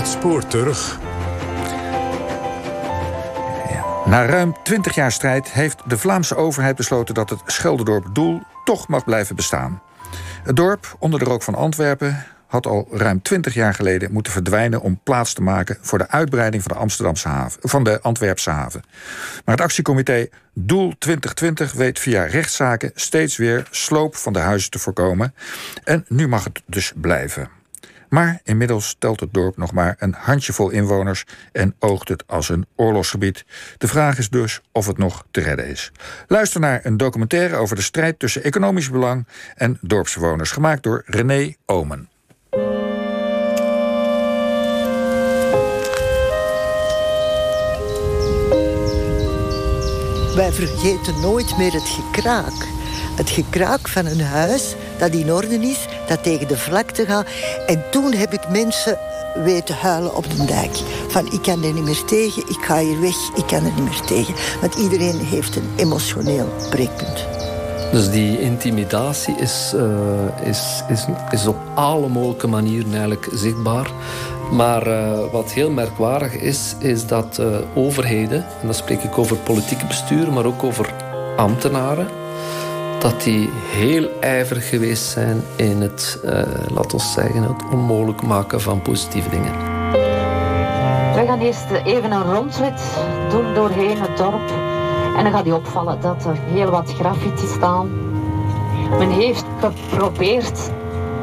Het spoor terug. Na ruim 20 jaar strijd heeft de Vlaamse overheid besloten dat het Schelderdorp Doel toch mag blijven bestaan. Het dorp, onder de rook van Antwerpen, had al ruim 20 jaar geleden moeten verdwijnen om plaats te maken voor de uitbreiding van de Amsterdamse haven, van de Antwerpse haven. Maar het actiecomité Doel 2020 weet via rechtszaken steeds weer sloop van de huizen te voorkomen. En nu mag het dus blijven. Maar inmiddels telt het dorp nog maar een handjevol inwoners en oogt het als een oorlogsgebied. De vraag is dus of het nog te redden is. Luister naar een documentaire over de strijd tussen economisch belang en dorpsbewoners, gemaakt door René Omen. Wij vergeten nooit meer het gekraak. Het gekraak van een huis dat in orde is, dat tegen de vlakte gaat. En toen heb ik mensen weten huilen op de dijk. Van ik kan er niet meer tegen, ik ga hier weg, ik kan er niet meer tegen. Want iedereen heeft een emotioneel breekpunt. Dus die intimidatie is, uh, is, is, is op alle mogelijke manieren eigenlijk zichtbaar. Maar uh, wat heel merkwaardig is, is dat uh, overheden, en dan spreek ik over politieke bestuur, maar ook over ambtenaren, dat die heel ijverig geweest zijn in het, uh, laten we zeggen, het onmogelijk maken van positieve dingen. We gaan eerst even een rondrit doen doorheen het dorp. En dan gaat u opvallen dat er heel wat graffiti staan. Men heeft geprobeerd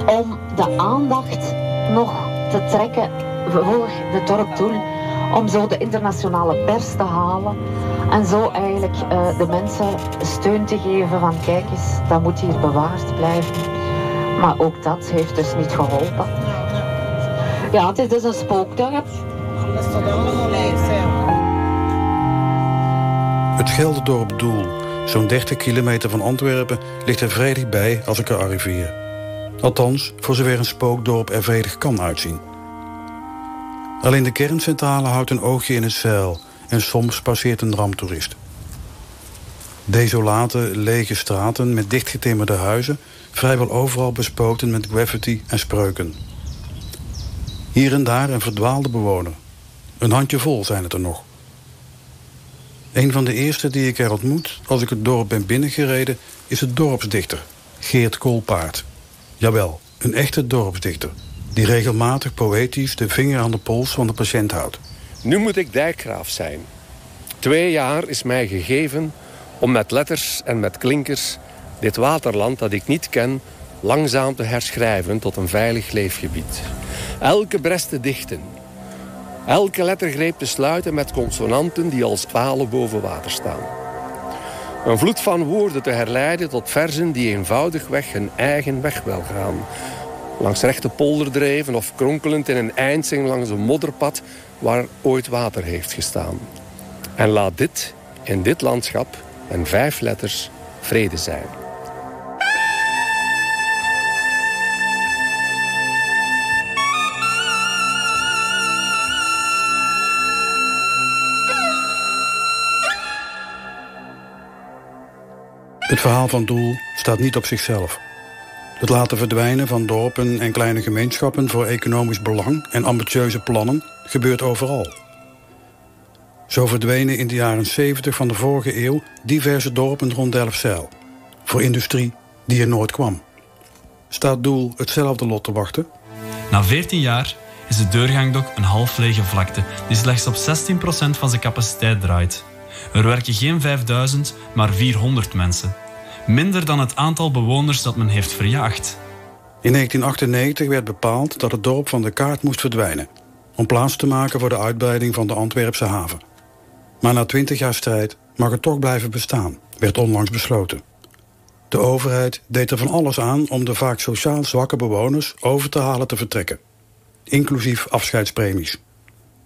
om de aandacht nog te trekken voor de dorpdoel. Om zo de internationale pers te halen. En zo eigenlijk uh, de mensen steun te geven van kijk eens, dat moet hier bewaard blijven. Maar ook dat heeft dus niet geholpen. Ja, het is dus een spookdorp. Het Gelderdorp Doel, zo'n 30 kilometer van Antwerpen, ligt er vredig bij als ik er arriveer. Althans, voor zover een spookdorp er vredig kan uitzien. Alleen de kerncentrale houdt een oogje in het zeil en soms passeert een ramptoerist. Desolate, lege straten met dichtgetimmerde huizen, vrijwel overal bespoten met graffiti en spreuken. Hier en daar een verdwaalde bewoner. Een handjevol zijn het er nog. Een van de eerste die ik er ontmoet als ik het dorp ben binnengereden... is het dorpsdichter, Geert Koolpaard. Jawel, een echte dorpsdichter... die regelmatig poëtisch de vinger aan de pols van de patiënt houdt. Nu moet ik dijkgraaf zijn. Twee jaar is mij gegeven om met letters en met klinkers... dit waterland dat ik niet ken langzaam te herschrijven tot een veilig leefgebied. Elke brest te dichten. Elke lettergreep te sluiten met consonanten die als palen boven water staan. Een vloed van woorden te herleiden tot verzen die eenvoudigweg hun eigen weg wel gaan. Langs rechte polderdreven of kronkelend in een eindzing langs een modderpad waar ooit water heeft gestaan. En laat dit, in dit landschap, en vijf letters, vrede zijn. Het verhaal van Doel staat niet op zichzelf. Het laten verdwijnen van dorpen en kleine gemeenschappen... voor economisch belang en ambitieuze plannen gebeurt overal. Zo verdwenen in de jaren 70 van de vorige eeuw... diverse dorpen rond Delfzijl. Voor industrie die er nooit kwam. Staat Doel hetzelfde lot te wachten? Na 14 jaar is de deurgangdok een half lege vlakte... die slechts op 16% van zijn capaciteit draait. Er werken geen 5000, maar 400 mensen. Minder dan het aantal bewoners dat men heeft verjaagd. In 1998 werd bepaald dat het dorp van de kaart moest verdwijnen... om plaats te maken voor de uitbreiding van de Antwerpse haven. Maar na 20 jaar strijd mag het toch blijven bestaan, werd onlangs besloten. De overheid deed er van alles aan om de vaak sociaal zwakke bewoners over te halen te vertrekken. Inclusief afscheidspremies.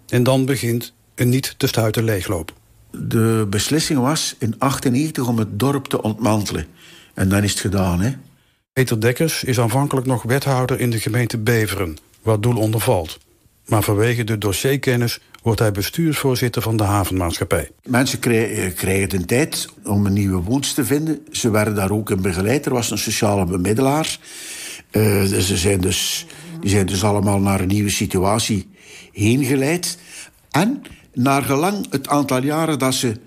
En dan begint een niet te stuiten leegloop. De beslissing was in 1998 om het dorp te ontmantelen. En dan is het gedaan, hè. Peter Dekkers is aanvankelijk nog wethouder in de gemeente Beveren, waar Doel onder valt. Maar vanwege de dossierkennis wordt hij bestuursvoorzitter van de havenmaatschappij. Mensen kregen de tijd om een nieuwe woens te vinden. Ze werden daar ook in begeleid. Er was een sociale bemiddelaar. Uh, ze zijn dus Die zijn dus allemaal naar een nieuwe situatie heen geleid. En naar gelang het aantal jaren dat ze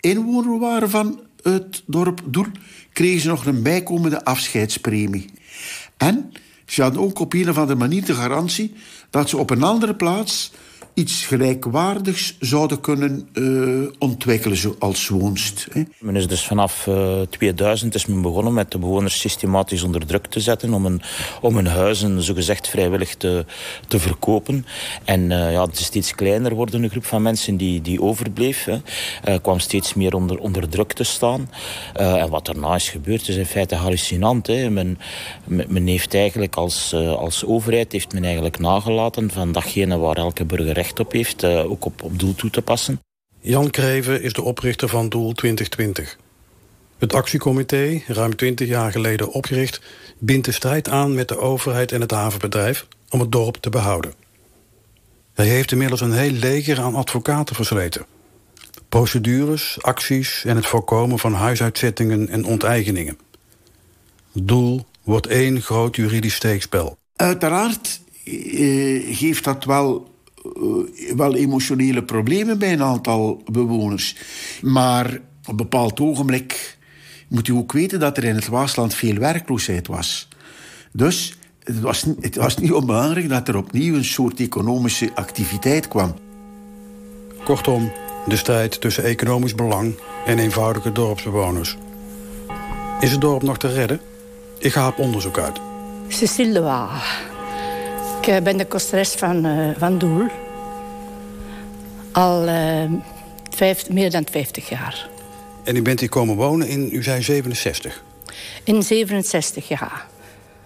inwoner waren van het dorp Doel, kregen ze nog een bijkomende afscheidspremie. En ze hadden ook op een of andere manier de garantie dat ze op een andere plaats iets gelijkwaardigs zouden kunnen uh, ontwikkelen zoals woonst. Hè. Men is dus vanaf uh, 2000 is men begonnen met de bewoners systematisch onder druk te zetten om hun, om hun huizen zogezegd vrijwillig te, te verkopen. En uh, ja, het is steeds kleiner worden, een groep van mensen die, die overbleef. Hè. kwam steeds meer onder, onder druk te staan. en wat daarna is gebeurd is in feite hallucinant. Hè. Men, men heeft eigenlijk als, als overheid heeft men eigenlijk nagelaten van datgene waar elke burger recht op heeft, uh, ook op, op doel toe te passen. Jan Kreven is de oprichter van Doel 2020. Het actiecomité, ruim 20 jaar geleden opgericht... bindt de strijd aan met de overheid en het havenbedrijf... om het dorp te behouden. Hij heeft inmiddels een heel leger aan advocaten versleten. Procedures, acties en het voorkomen van huisuitzettingen en onteigeningen. Doel wordt één groot juridisch steekspel. Uiteraard uh, geeft dat wel wel emotionele problemen bij een aantal bewoners. Maar op een bepaald ogenblik moet u ook weten dat er in het Waasland veel werkloosheid was. Dus het was, het was niet onbelangrijk dat er opnieuw een soort economische activiteit kwam. Kortom, de strijd tussen economisch belang en eenvoudige dorpsbewoners. Is het dorp nog te redden? Ik ga op onderzoek uit. Cécile de Waal. Ik eh, ben de kosteres van, uh, van Doel. Al uh, vijf, meer dan 50 jaar. En u bent hier komen wonen in, u zei 67? In 67, ja.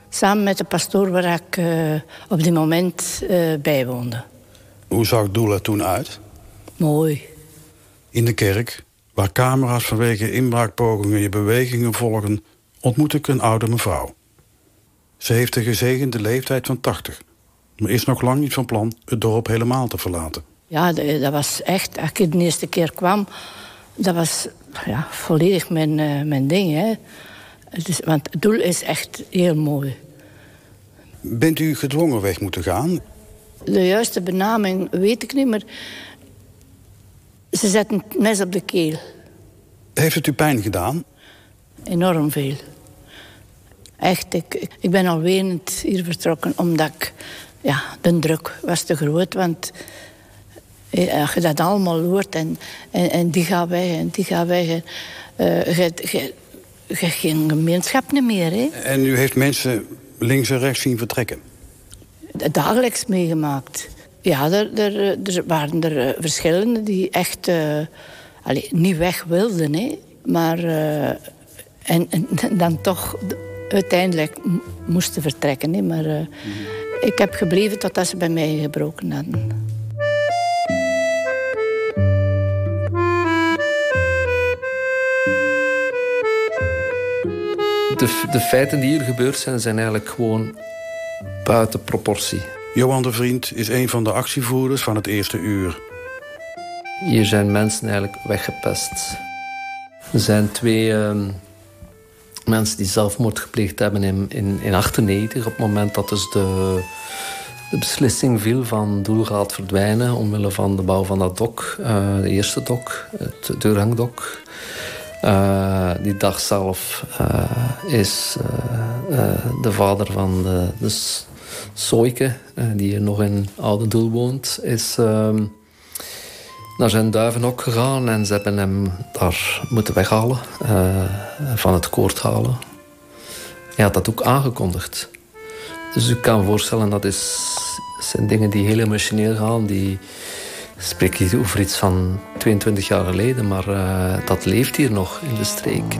Samen met de pastoor waar ik uh, op dit moment bij woonde. Hoe zag Doel er toen uit? Mooi. In de kerk, waar camera's vanwege inbraakpogingen je bewegingen volgen... ontmoet ik een oude mevrouw. Ze heeft de gezegende leeftijd van 80 maar is nog lang niet van plan het dorp helemaal te verlaten. Ja, dat was echt, als ik de eerste keer kwam, dat was ja, volledig mijn, uh, mijn ding. Hè. Dus, want het doel is echt heel mooi. Bent u gedwongen weg moeten gaan? De juiste benaming weet ik niet, maar ze zetten het mes op de keel. Heeft het u pijn gedaan? Enorm veel. Echt, ik, ik ben al wenend hier vertrokken omdat ik ja, de druk was te groot. Want eh, als je dat allemaal hoort en, en, en die gaat weg en die gaat weg. En, uh, je, je, je geen gemeenschap meer. Hè. En u heeft mensen links en rechts zien vertrekken? Dagelijks meegemaakt. Ja, er, er, er waren er eh, verschillende die echt uh, allez, niet weg wilden. Hè. Maar uh, en, en, dan toch uiteindelijk moesten vertrekken. Hè. Maar mm -hmm. Ik heb gebleven totdat ze bij mij gebroken hadden. De, de feiten die hier gebeurd zijn, zijn eigenlijk gewoon buiten proportie. Johan de Vriend is een van de actievoerders van het eerste uur. Hier zijn mensen eigenlijk weggepest. Er zijn twee uh, mensen die zelfmoord gepleegd hebben in, in, in 98, op het moment dat dus de, beslissing viel van Doel gaat verdwijnen omwille van de bouw van dat dok, uh, de eerste dok, het deurhangdok. Uh, die dag zelf uh, is de vader van de, de Soike, die hier nog in Oude Doel woont, is ehm, naar zijn duivenhok gegaan en ze hebben hem daar moeten weghalen, uh, van het koord halen. Hij had dat ook aangekondigd. Dus u kan voorstellen, dat is, zijn dingen die heel emotioneel gaan. Die spreek je over iets van 22 jaar geleden, maar uh, dat leeft hier nog in de streek.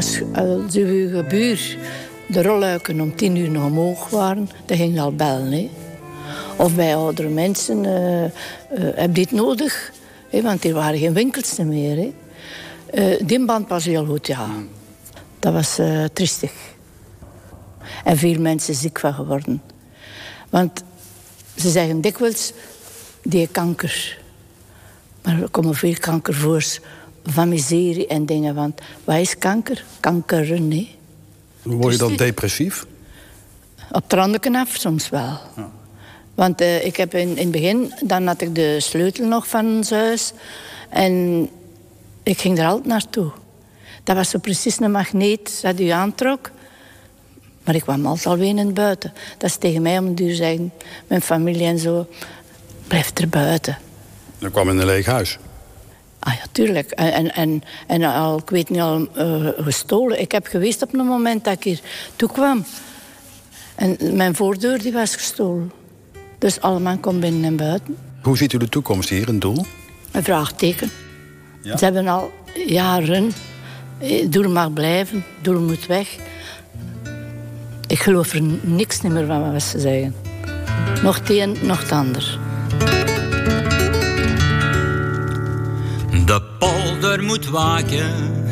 Als, als uw buur de rolluiken om tien uur nog omhoog waren, dan ging al bellen. Hè. Of bij oudere mensen, uh, uh, heb dit nodig? Hè, want er waren geen winkels meer. Hè. Uh, die band was heel goed, ja. Dat was tristig. En veel mensen ziek van geworden. Want ze zeggen dikwijls, die kanker. Maar er komen veel kankervoors van miserie en dingen. Want wat is kanker? Kankeren, nee. Word je dan depressief? Op tranden af soms wel. Ja. Want uh, ik heb in, in het begin, dan had ik de sleutel nog van ons huis. En ik ging er altijd naartoe. Dat was zo precies een magneet dat u aantrok. Maar ik kwam altijd alweer in het buiten. Dat is tegen mij om de zeggen, mijn familie en zo, blijf er buiten. Dan kwam in een leeg huis. Ah ja, tuurlijk. En, en, en al, ik weet niet, al uh, gestolen. Ik heb geweest op een moment dat ik hier toe kwam. En mijn voordeur die was gestolen. Dus allemaal komt binnen en buiten. Hoe ziet u de toekomst hier, een doel? Een vraagteken. Ja? Ze hebben al jaren... Eh, doel mag blijven, doel moet weg. Ik geloof er niks meer van wat ze zeggen. Nog het een, nog het ander. De polder moet waken,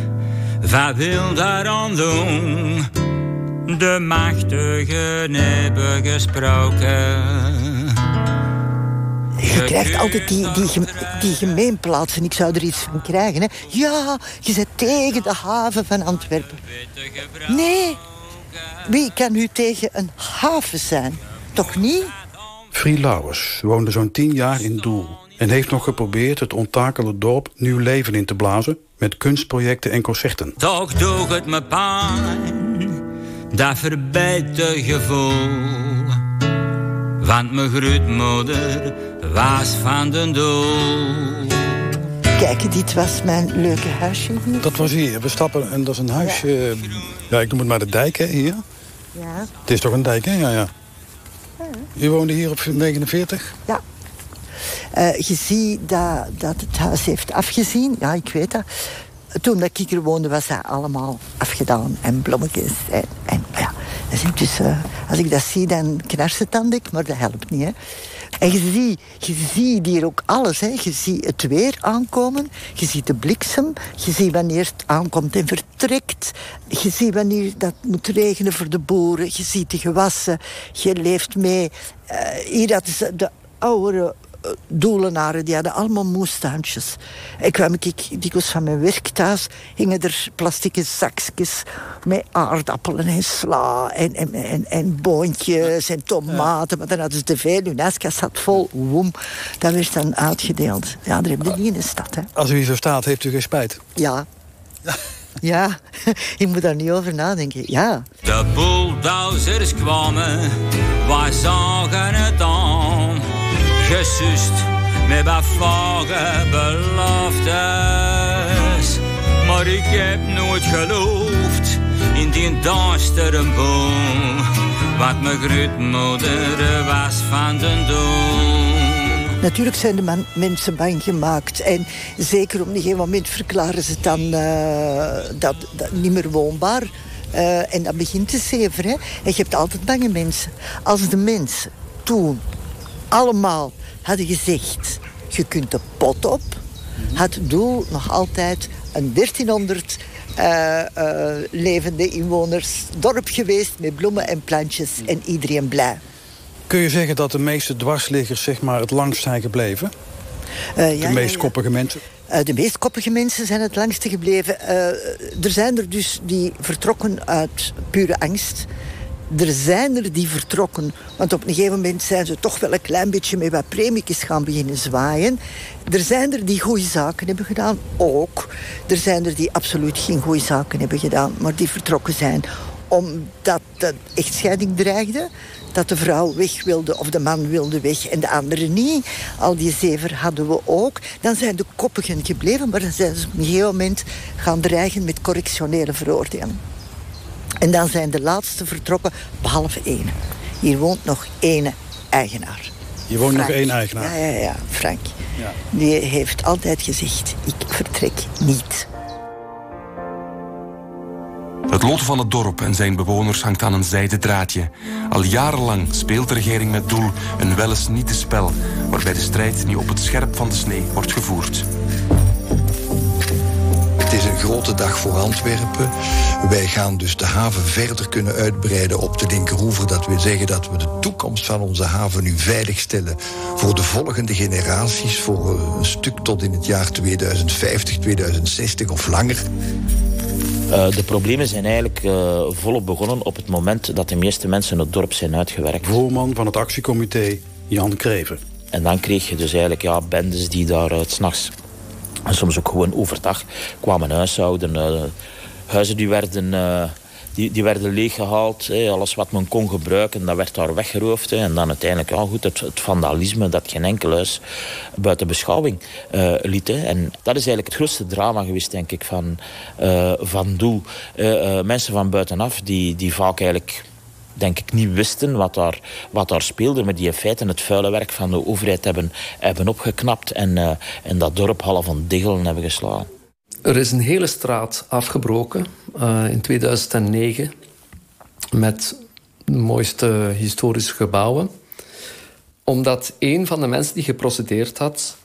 wat wil daar aan doen? De machtigen hebben gesproken. Je krijgt altijd die, die, die gemeenplaatsen. Ik zou er iets van krijgen. Hè. Ja, je zit tegen de haven van Antwerpen. Nee, wie kan u tegen een haven zijn? Toch niet? Frie Lauwers woonde zo'n tien jaar in Doel... en heeft nog geprobeerd het ontakelde dorp nieuw leven in te blazen... met kunstprojecten en concerten. Toch doe het me pijn, dat verbeterde gevoel. Want mijn grootmoeder was van den doel. Kijk, dit was mijn leuke huisje hier. Dat was hier. We stappen en dat is een huisje... Ja, ik noem het maar de dijk, hè, hier. Ja. Het is toch een dijk, hè? Ja, ja. U woonde hier op 49? Ja. Uh, je ziet dat, dat het huis heeft afgezien. Ja, ik weet dat. Toen dat ik er woonde, was dat allemaal afgedaan. En blommetjes. En, ja. Dus, uh, als ik dat zie, dan knarst het dan dik. Maar dat helpt niet. En je ziet, je ziet hier ook alles. Hè. Je ziet het weer aankomen. Je ziet de bliksem. Je ziet wanneer het aankomt en vertrekt. Je ziet wanneer dat moet regenen voor de boeren. Je ziet de gewassen. Je leeft mee. Uh, hier, dat is de oude doelenaren, die hadden allemaal moestuintjes. Ik kwam ik dikwijls van mijn werk thuis, hingen er plastieke zakjes met aardappelen en sla en, en, en, en boontjes en tomaten. Maar dan hadden ze te veel, hun ijskast zat vol, woem. Dat werd dan uitgedeeld. Ja, daar heb je niet in de stad. Hè. Als u hier zo staat, heeft u geen spijt? Ja. Ja, je moet daar niet over nadenken. Ja. De bulldozers kwamen, wij zagen het aan gesust met bevage beloftes. Maar ik heb nooit geloofd in die duistere boom. Wat mijn grootmoeder was van den doom. Natuurlijk zijn de mensen bang gemaakt. En zeker op een gegeven moment verklaren ze het dan uh, dat, dat, niet meer woonbaar. Uh, en dat begint te zeveren. En je hebt altijd bange mensen. Als de mensen toen allemaal hadden gezegd... je kunt de pot op, had het doel nog altijd een 1300 uh, uh, levende inwoners dorp geweest... met bloemen en plantjes en iedereen blij. Kun je zeggen dat de meeste dwarsliggers zeg maar, het langst zijn gebleven? Uh, ja, de meest koppige mensen? Uh, de meest koppige mensen zijn het langste gebleven. Uh, er zijn er dus die vertrokken uit pure angst er zijn er die vertrokken. Want op een gegeven moment zijn ze toch wel een klein beetje met wat premiekjes gaan beginnen zwaaien. Er zijn er die goede zaken hebben gedaan, ook. Er zijn er die absoluut geen goede zaken hebben gedaan, maar die vertrokken zijn omdat de echtscheiding dreigde. Dat de vrouw weg wilde of de man wilde weg en de andere niet. Al die zeven hadden we ook. Dan zijn de koppigen gebleven, maar dan zijn ze op een gegeven moment gaan dreigen met correctionele veroordeling. En dan zijn de laatste vertrokken, behalve één. Hier woont nog één eigenaar. Hier woont nog één eigenaar? Ja, ja, ja, Frank. Ja. Die heeft altijd gezegd, ik vertrek niet. Het lot van het dorp en zijn bewoners hangt aan een zijden draadje. Al jarenlang speelt de regering met doel een wel eens niet te spel... waarbij de strijd nu op het scherp van de snee wordt gevoerd. Het is een grote dag voor Antwerpen. Wij gaan dus de haven verder kunnen uitbreiden op de linkeroever. Dat wil zeggen dat we de toekomst van onze haven nu veiligstellen voor de volgende generaties. Voor een stuk tot in het jaar 2050, 2060 of langer. Uh, de problemen zijn eigenlijk uh, volop begonnen op het moment dat de meeste mensen het dorp zijn uitgewerkt. Voorman van het actiecomité, Jan Kreven. En dan kreeg je dus eigenlijk ja, bendes die daar uh, s'nachts soms ook gewoon overdag kwamen huishouden. Uh, huizen die werden, uh, die, die werden leeggehaald. Alles wat men kon gebruiken, dat werd daar weggeroofd. En dan uiteindelijk ja, goed, het, het, vandalisme dat geen enkel huis buiten beschouwing uh, liet. En dat is eigenlijk het grootste drama geweest, denk ik, van, van Doel. mensen van buitenaf die, die vaak eigenlijk denk ik niet wisten wat daar, wat daar speelde. Maar die in feite het vuile werk van de overheid hebben, hebben opgeknapt. En, uh, en dat dorp half van diggelen hebben geslagen. Er is een hele straat afgebroken uh, in 2009. Met de mooiste historische gebouwen. Omdat een van de mensen die geprocedeerd had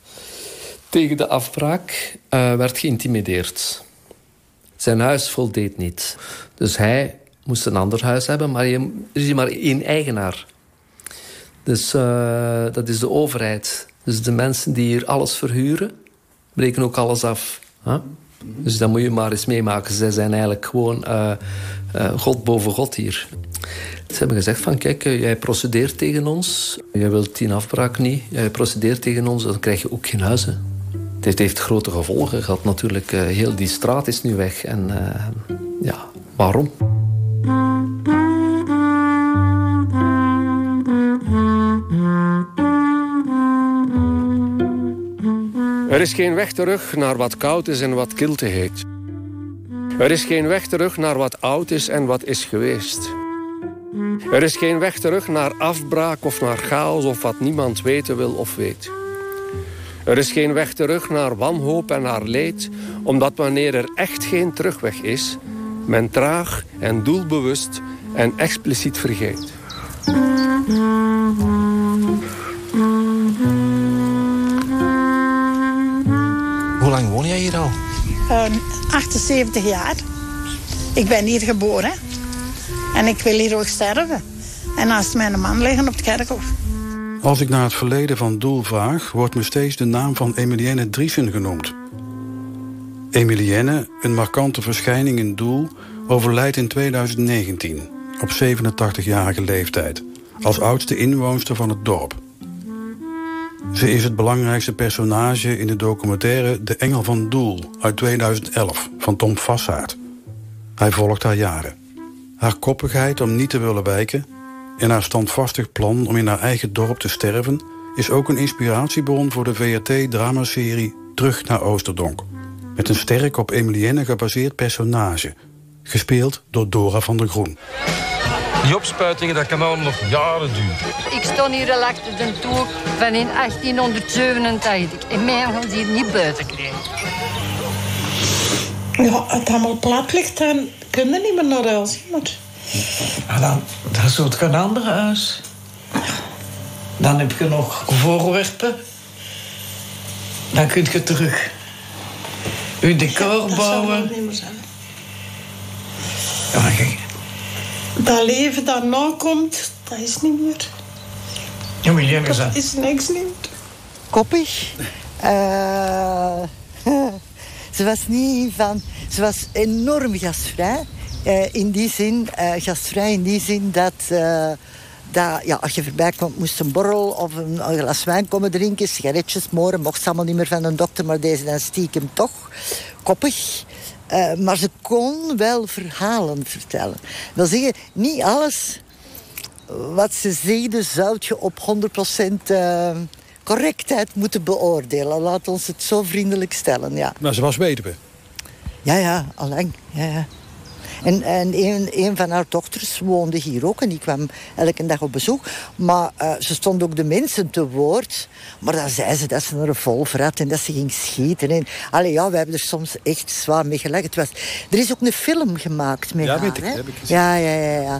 tegen de afbraak uh, werd geïntimideerd. Zijn huis voldeed niet. Dus hij moest een ander huis hebben, maar je, er is maar één eigenaar. Dus uh, dat is de overheid. Dus de mensen die hier alles verhuren, breken ook alles af. Dus dat moet je maar eens meemaken. Zij zijn eigenlijk gewoon uh, uh, God boven God hier. Ze hebben gezegd van, kijk, jij procedeert tegen ons. Jij wilt die afbraak niet. Jij procedeert tegen ons, dan krijg je ook geen huizen. Heeft, heeft grote gevolgen gehad natuurlijk. heel die straat is nu weg. En ja, waarom? Er is geen weg terug naar wat koud is en wat kilte heet. Er is geen weg terug naar wat oud is en wat is geweest. Er is geen weg terug naar afbraak of naar chaos of wat niemand weten wil of weet. Er is geen weg terug naar wanhoop en naar leed, omdat wanneer er echt geen terugweg is, men traag en doelbewust en expliciet vergeet. Lang woon jij hier al? Uh, 78 jaar. Ik ben hier geboren. En ik wil hier ook sterven. En naast mijn man liggen op het kerkhof. Als ik naar het verleden van Doel vraag... wordt me steeds de naam van Emilienne Driesen genoemd. Emilienne, een markante verschijning in Doel... overlijdt in 2019 op 87-jarige leeftijd... als oudste inwoonster van het dorp. Ze is het belangrijkste personage in de documentaire De Engel van Doel uit 2011 van Tom Vassaert. Hij volgt haar jaren. Haar koppigheid om niet te willen wijken en haar standvastig plan om in haar eigen dorp te sterven is ook een inspiratiebron voor de VRT-dramaserie Terug naar Oosterdonk. Met een sterk op Emilienne gebaseerd personage, gespeeld door Dora van der Groen. Die opspuitingen, dat kan allemaal nog jaren duren. Ik sta hier al achter de toer van in 1887. En mij gaan ze hier niet buiten krijgen. Ja, het allemaal plat ligt, dan kun je niet meer naar huis. Maar... Ja, dan, dan zoekt je een ander huis. Dan heb je nog voorwerpen. Dan kun je terug je decor dat bouwen. Dat niet meer zijn. Ja, kijk. Dat leven dat nou komt, dat is niet meer. Ja, maar jij Dat is niks meer. Koppig. Eh, ze was niet van... Ze was enorm gastvrij. Eh, in die zin, eh, gastvrij in die zin dat... eh, dat ja, als je voorbij komt, moest een borrel of een, een glas wijn komen drinken. Sigaretjes moren, mocht ze allemaal niet meer van een dokter, maar deze dan stiekem toch. Koppig. Eh, maar ze kon wel verhalen vertellen. Dat wil zeggen, niet alles wat ze zeiden zou je op 100% eh, correctheid moeten beoordelen. Laat ons het zo vriendelijk stellen, ja. Maar ze was weduwe. Ja, ja, allang. Ja, ja. En, en een, een van haar dochters woonde hier ook en die kwam elke dag op bezoek. Maar eh, ze stond ook de mensen te woord. Maar dan zei ze dat ze een revolver had en dat ze ging schieten. En, allee, ja, we hebben er soms echt zwaar mee gelachen. Het was, er is ook een film gemaakt met Ja, haar. weet ik, hè? heb ik gezien. Ja, ja, ja, ja.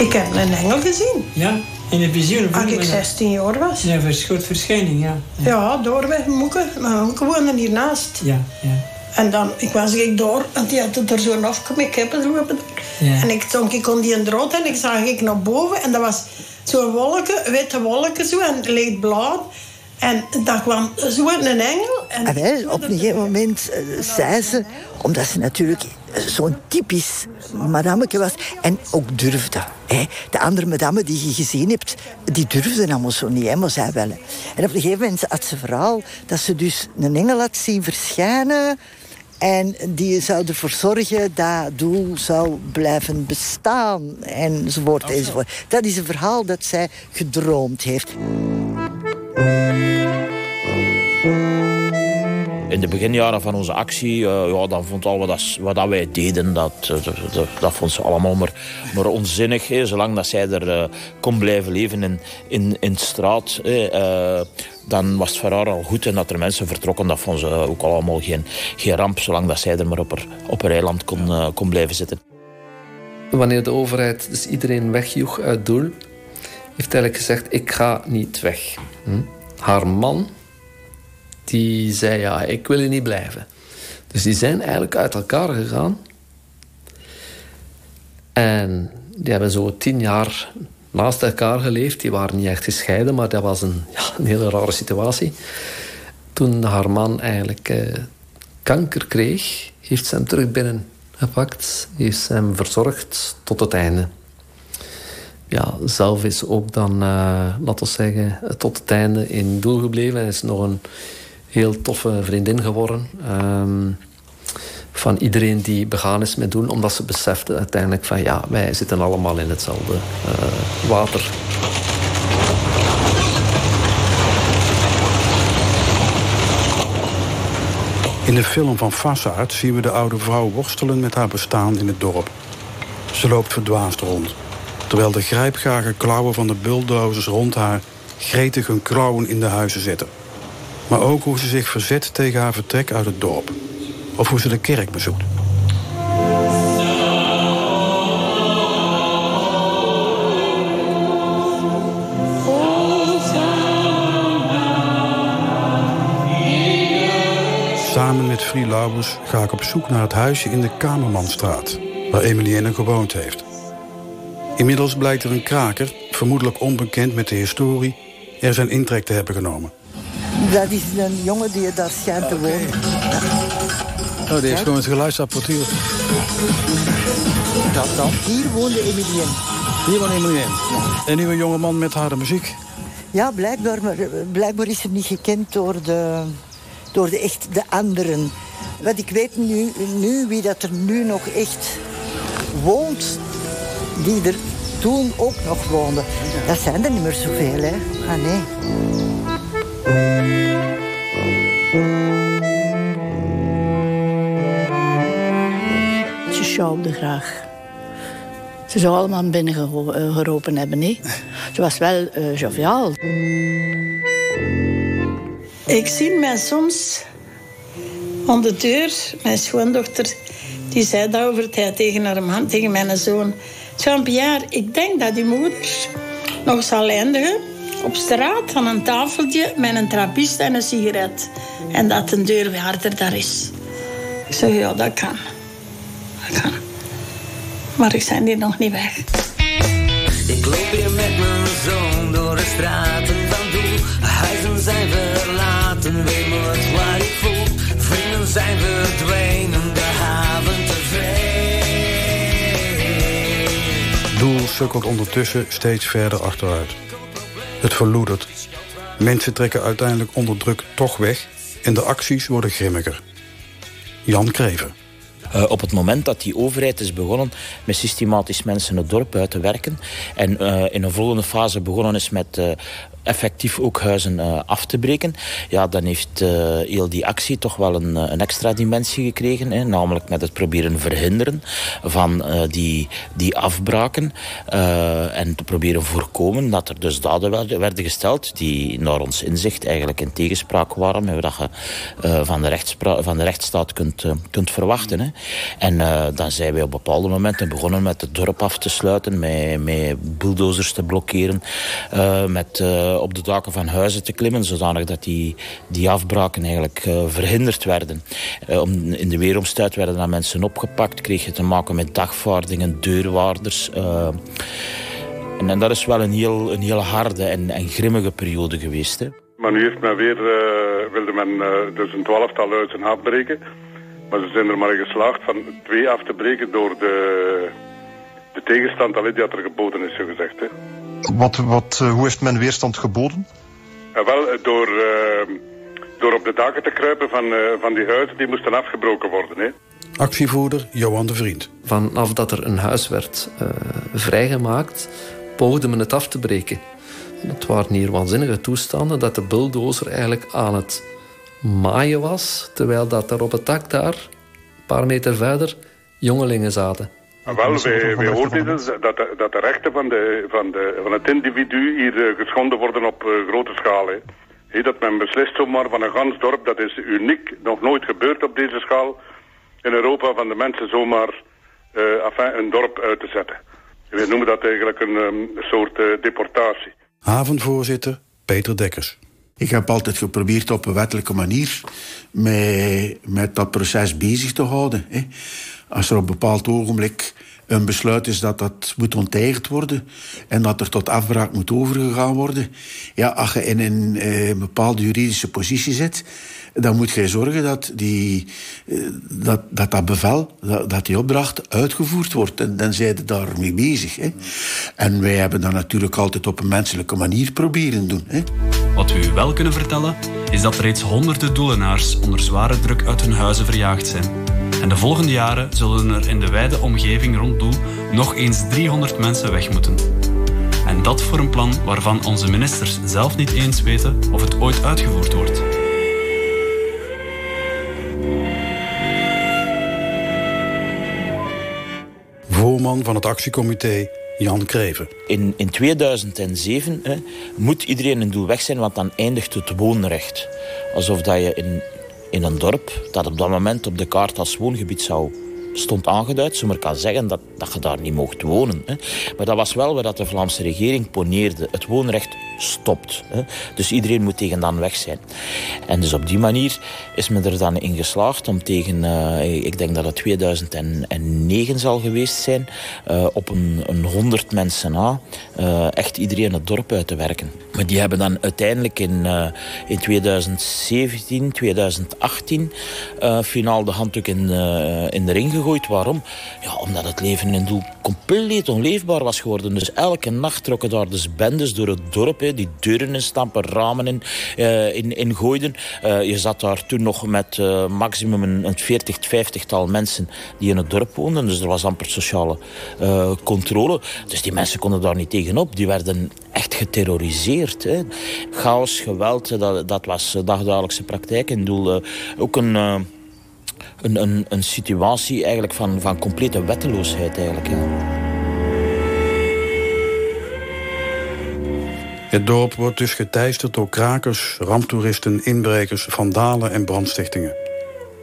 Ik heb een engel gezien. Ja? In de visioen? Als ik 16 jaar was. Ja, verschot verschijning, ja. Ja, doorweg Moeken. Mijn moeke woonde hiernaast. Ja, ja. En dan, ik was ik door, en die had er zo afgemaakt, ik heb het lopen. Ja. En ik stond ik kon die een drood en ik zag ik naar boven en dat was zo'n wolken, witte wolken zo en licht blauw. En daar kwam zo een engel. En En wel, op een gegeven moment eh, zei ze, omdat ze natuurlijk zo'n typisch madameke was en ook durfde. Hè. De andere madame die je gezien hebt, die durfden allemaal zo niet, hè, maar zij wel. hè. En op een gegeven moment had ze verhaal dat ze dus een engel had zien verschijnen en die zou ervoor zorgen dat doel zou blijven bestaan, enzovoort, enzovoort. Dat is een verhaal dat zij gedroomd heeft. In de beginjaren van onze actie, eh, ja, dan vond al wat, dat, wat wij deden, dat, eh, dat, dat, vond ze allemaal maar, maar onzinnig. Hè. Zolang dat zij er eh, kon blijven leven in, in, in straat, dan was het voor haar al goed. En dat er mensen vertrokken, dat vond ze ook allemaal geen, geen ramp. Zolang dat zij er maar op haar, op eiland kon, kon blijven zitten. Wanneer de overheid dus iedereen wegjoeg uit Doel, heeft eigenlijk gezegd: Ik ga niet weg. Hm? Haar man, die zei: Ja, ik wil hier niet blijven. Dus die zijn eigenlijk uit elkaar gegaan. En die hebben zo tien jaar naast elkaar geleefd. Die waren niet echt gescheiden, maar dat was een, ja, een hele rare situatie. Toen haar man eigenlijk eh, kanker kreeg, heeft ze hem terug binnengepakt. Heeft ze hem verzorgd tot het einde. Ja, zelf is ook dan, eh, laten we zeggen, tot het einde in doel gebleven. Hij is nog een heel toffe vriendin geworden. Ehm, van iedereen die begaan is met doen, omdat ze besefte uiteindelijk van ja, wij zitten allemaal in hetzelfde eh, water. In de film van Vassaert zien we de oude vrouw worstelen met haar bestaan in het dorp. Ze loopt verdwaasd rond, terwijl de grijpgrage klauwen van de bulldozers rond haar gretig hun klauwen in de huizen zetten. Maar ook hoe ze zich verzet tegen haar vertrek uit het dorp. Of hoe ze de kerk bezoekt. Samen met Frie Lauwers ga ik op zoek naar het huisje in de Kamermanstraat, waar Emilienne gewoond heeft. Inmiddels blijkt er een kraker, vermoedelijk onbekend met de historie, er zijn intrek te hebben genomen. Dat is een jongen die daar schijnt te wonen. Oh, die heeft gewoon het geluidsapparatuur. Dat dan. Hier woonde Emilien. Hier woont Emilienne. Een nieuwe jongeman met harde muziek. Ja, blijkbaar, maar eh, blijkbaar is ze niet gekend door de, door de, echt de anderen. Want ik weet nu, nu wie dat er nu nog echt woont, die er toen ook nog woonde. Dat zijn er niet meer zoveel, hè? Ah, nee. Ze sjouwde graag. Ze zou allemaal binnen gero- eh, hebben, nee. Ze was wel eh, joviaal. Ik zie mij soms aan de deur, mijn schoondochter, die zei dat over tijd tegen haar man, tegen mijn zoon. Jean-Pierre, ik denk dat uw moeder nog zal eindigen op straat aan een tafeltje met een trappist en een sigaret. En dat de deur weer harder daar is. Ik zeg, ja, dat kan. Dat kan. Maar ik zijn hier nog niet weg. Ik loop hier met mijn zoon door de straten van Doel. Huizen zijn verlaten, weemoed waar ik voel. Vrienden zijn verdwenen, de haven tevreden. Doel sukkelt ondertussen steeds verder achteruit. Het verloedert. Mensen trekken uiteindelijk onder druk toch weg... en de acties worden grimmiger. Jan Kreven. Eh, op het moment dat die overheid is begonnen met systematisch mensen het dorp uit te werken en eh, in een volgende fase begonnen is met eh, effectief ook huizen uh, af te breken, ja, dan heeft uh, heel die actie toch wel een, een extra dimensie gekregen. Hè, namelijk met het proberen verhinderen van die, die afbraken. en te proberen voorkomen dat er dus daden werden gesteld die naar ons inzicht eigenlijk in tegenspraak waren met wat je van, de van de rechtsstaat kunt, kunt verwachten. Hè. En dan zijn wij op bepaalde momenten begonnen met het dorp af te sluiten, met, met bulldozers te blokkeren, met op de daken van huizen te klimmen, zodanig dat die, die afbraken eigenlijk uh, verhinderd werden. Uh, om, in de weeromstuit werden dan mensen opgepakt, kreeg je te maken met dagvaardingen, deurwaarders. Uh, en, en, dat is wel een heel, een heel harde en, en grimmige periode geweest. Hè. Maar nu heeft men weer, wilde men dus een twaalftal huizen afbreken. Maar ze zijn er maar geslaagd van twee af te breken door de, de tegenstand die er geboden is, zo gezegd. Hè. Wat, wat, hoe heeft men weerstand geboden? wel, door, uh, door op de daken te kruipen van, uh, van die huizen die moesten afgebroken worden. Hè. Actievoerder Johan de Vriend. Vanaf dat er een huis werd uh, vrijgemaakt, poogde men het af te breken. Het waren hier waanzinnige toestanden dat de bulldozer eigenlijk aan het maaien was, terwijl dat er op het dak daar, een paar meter verder, jongelingen zaten. Ah, wel, wij, wij hoorden dus dat, de, dat de rechten van, de, van, de, van het individu hier uh, geschonden worden op uh, grote schaal. Hè. He, dat men beslist zomaar van een gans dorp, dat is uniek, nog nooit gebeurd op deze schaal in Europa, van de mensen zomaar uh, enfin, een dorp uit te zetten. We noemen dat eigenlijk een um, soort deportatie. Havenvoorzitter Peter Dekkers. Ik heb altijd geprobeerd op een wettelijke manier met, met dat proces bezig te houden. Hè. Als er op een bepaald ogenblik een besluit is dat dat moet onteigend worden en dat er tot afbraak moet overgegaan worden. Ja, als je in een, eh, bepaalde juridische positie zit, dan moet je zorgen dat die, eh, dat, dat, dat bevel, dat, die opdracht uitgevoerd wordt. En dan zijn ze daarmee bezig. Hè. En wij hebben dat natuurlijk altijd op een menselijke manier proberen doen. Hè. Wat we u wel kunnen vertellen, is dat reeds honderden doelenaars onder zware druk uit hun huizen verjaagd zijn. En de volgende jaren zullen er in de wijde omgeving rond Doel nog eens 300 mensen weg moeten. En dat voor een plan waarvan onze ministers zelf niet eens weten of het ooit uitgevoerd wordt. Voorman van het actiecomité Jan Kreven. In, in 2007 hè, moet iedereen een doel weg zijn, want dan eindigt het woonrecht. Alsof dat je in in een dorp dat op dat moment op de kaart als woongebied zou stond aangeduid. Zo maar kan zeggen dat, dat je daar niet mocht wonen. Hè. Maar dat was wel wat de Vlaamse regering poneerde. Het woonrecht stopt. Dus iedereen moet tegen dan weg zijn. En dus op die manier is men er dan in geslaagd om tegen, uh, ik denk dat het 2009 zal geweest zijn, uh, op een, een 100 mensen na, uh, echt iedereen het dorp uit te werken. Maar die hebben dan uiteindelijk in, in 2017, 2018 finaal de handdoek in, in de ring gegooid Waarom? Ja, omdat het leven in Doel compleet onleefbaar was geworden. Dus elke nacht trokken daar dus bendes door het dorp. Die deuren in stampen, ramen in, uh, in, in gooiden. Uh, je zat daar toen nog met uh, maximum een, een 40, 50-tal mensen die in het dorp woonden. Dus er was amper sociale controle. Dus die mensen konden daar niet tegenop. Die werden echt geterroriseerd. Hè. Chaos, geweld, dat, dat was dagdagelijkse praktijk in Doel. ook een een, een, een situatie eigenlijk van, van complete wetteloosheid eigenlijk. Het dorp wordt dus geteisterd door krakers, ramptoeristen, inbrekers, vandalen en brandstichtingen.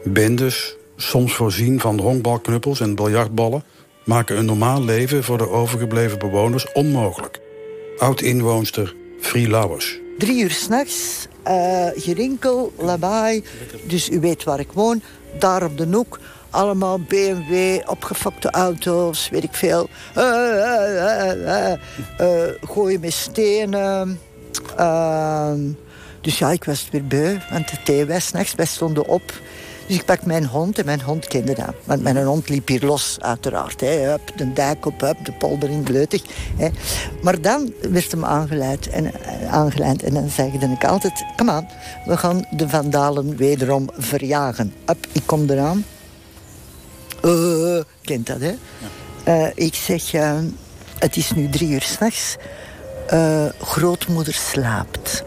Bendes, soms voorzien van honkbalknuppels en biljartballen, maken een normaal leven voor de overgebleven bewoners onmogelijk. Oud-inwoonster Frie Lauwers. Drie uur s'nachts, uh, gerinkel, lawaai. Dus u weet waar ik woon daar op de hoek allemaal BMW, opgefokte auto's, weet ik veel. Uh, uh, uh, gooien met stenen. Ehm, dus ja, ik was weer beu, want de thee was nachts. Wij stonden op. Dus ik pak mijn hond en mijn hond kende dat. Want mijn hond liep hier los, uiteraard. Hè. Hup, de dijk op, de polder in gleutig. Hè. Maar dan werd hem aangeleid en, aangeleid. En dan zei ik altijd... Kom aan, we gaan de vandalen wederom verjagen. Hup, ik kom eraan. Uh, kent dat, hè? Uh, ik zeg, uh, het is nu drie uur s'nachts. eh, grootmoeder slaapt.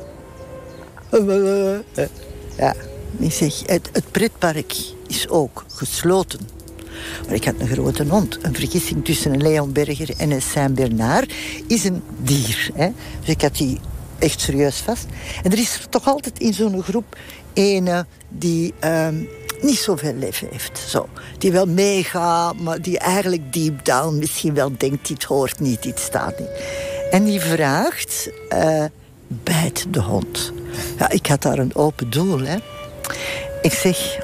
Ja, ik zeg, het, het pretpark is ook gesloten. Maar ik had een grote hond. Een vergissing tussen een Leonberger en een Saint-Bernard is een dier. Hè? Dus ik had die echt serieus vast. En er is toch altijd in zo'n groep ene die ehm, niet zoveel lef heeft. Zo. Die wel meegaat, maar die eigenlijk deep down misschien wel denkt... dit hoort niet, dit staat niet. En die vraagt, uh, bijt de hond. Ja, ik had daar een open doel. Hè. Ik zeg,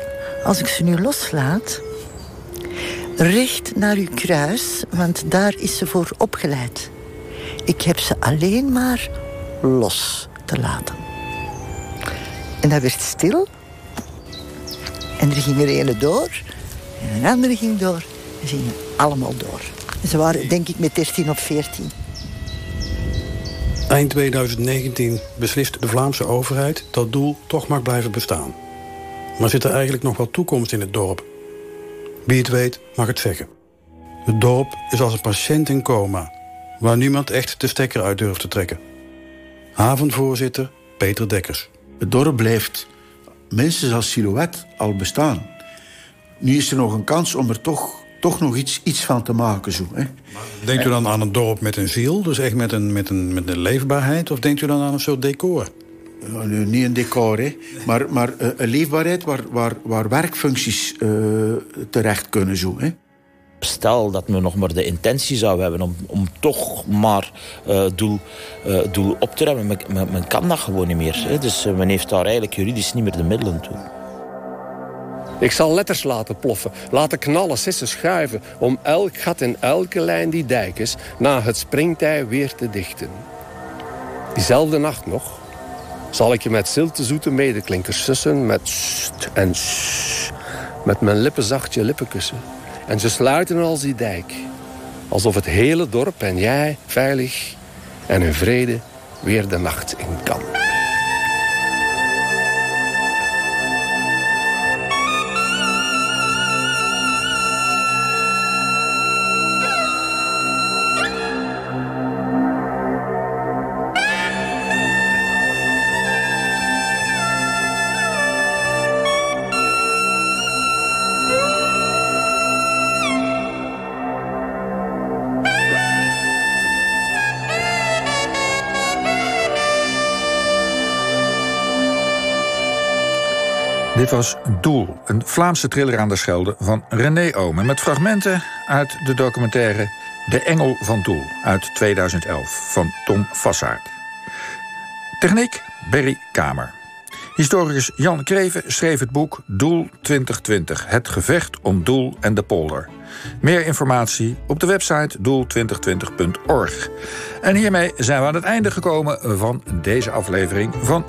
als ik ze nu loslaat... recht naar uw kruis, want daar is ze voor opgeleid. Ik heb ze alleen maar los te laten. En dat werd stil. En er ging er ene door. En een andere ging door. En ze gingen allemaal door. En ze waren denk ik met 13 of 14. Eind 2019 beslist de Vlaamse overheid dat doel toch mag blijven bestaan. Maar zit er eigenlijk nog wel toekomst in het dorp? Wie het weet, mag het zeggen. Het dorp is als een patiënt in coma... waar niemand echt de stekker uit durft te trekken. Havenvoorzitter Peter Dekkers. Het dorp blijft minstens als silhouet al bestaan. Nu is er nog een kans om er toch, toch nog iets, iets van te maken. Zo, hè. Denkt u dan aan een dorp met een ziel, dus echt met een, met een, met een leefbaarheid... of denkt u dan aan een soort decor? Niet een decor, hè. maar, maar uh, een leefbaarheid waar, waar, waar werkfuncties uh, terecht kunnen. Zo, hè. Stel dat we nog maar de intentie zouden hebben om, om toch maar uh, doel, doel op te remmen. Men, kan dat gewoon niet meer. Dus men heeft daar eigenlijk juridisch niet meer de middelen toe. Ik zal letters laten ploffen, laten knallen, sissen, schuiven... om elk gat in elke lijn die dijk is... na het springtij weer te dichten. Diezelfde nacht nog zal ik je met zilte zoete medeklinkers sussen... met st en sh, met mijn lippen zacht je lippen kussen. En ze sluiten als die dijk. Alsof het hele dorp en jij veilig en in vrede weer de nacht in kan. Was Doel, een Vlaamse thriller aan de Schelde van René Omen... met fragmenten uit de documentaire De Engel van Doel uit 2011 van Tom Vassaert. Techniek Berry Kamer. Historicus Jan Kreven schreef het boek Doel 2020... Het gevecht om Doel en de polder. Meer informatie op de website doel2020.org. En hiermee zijn we aan het einde gekomen van deze aflevering van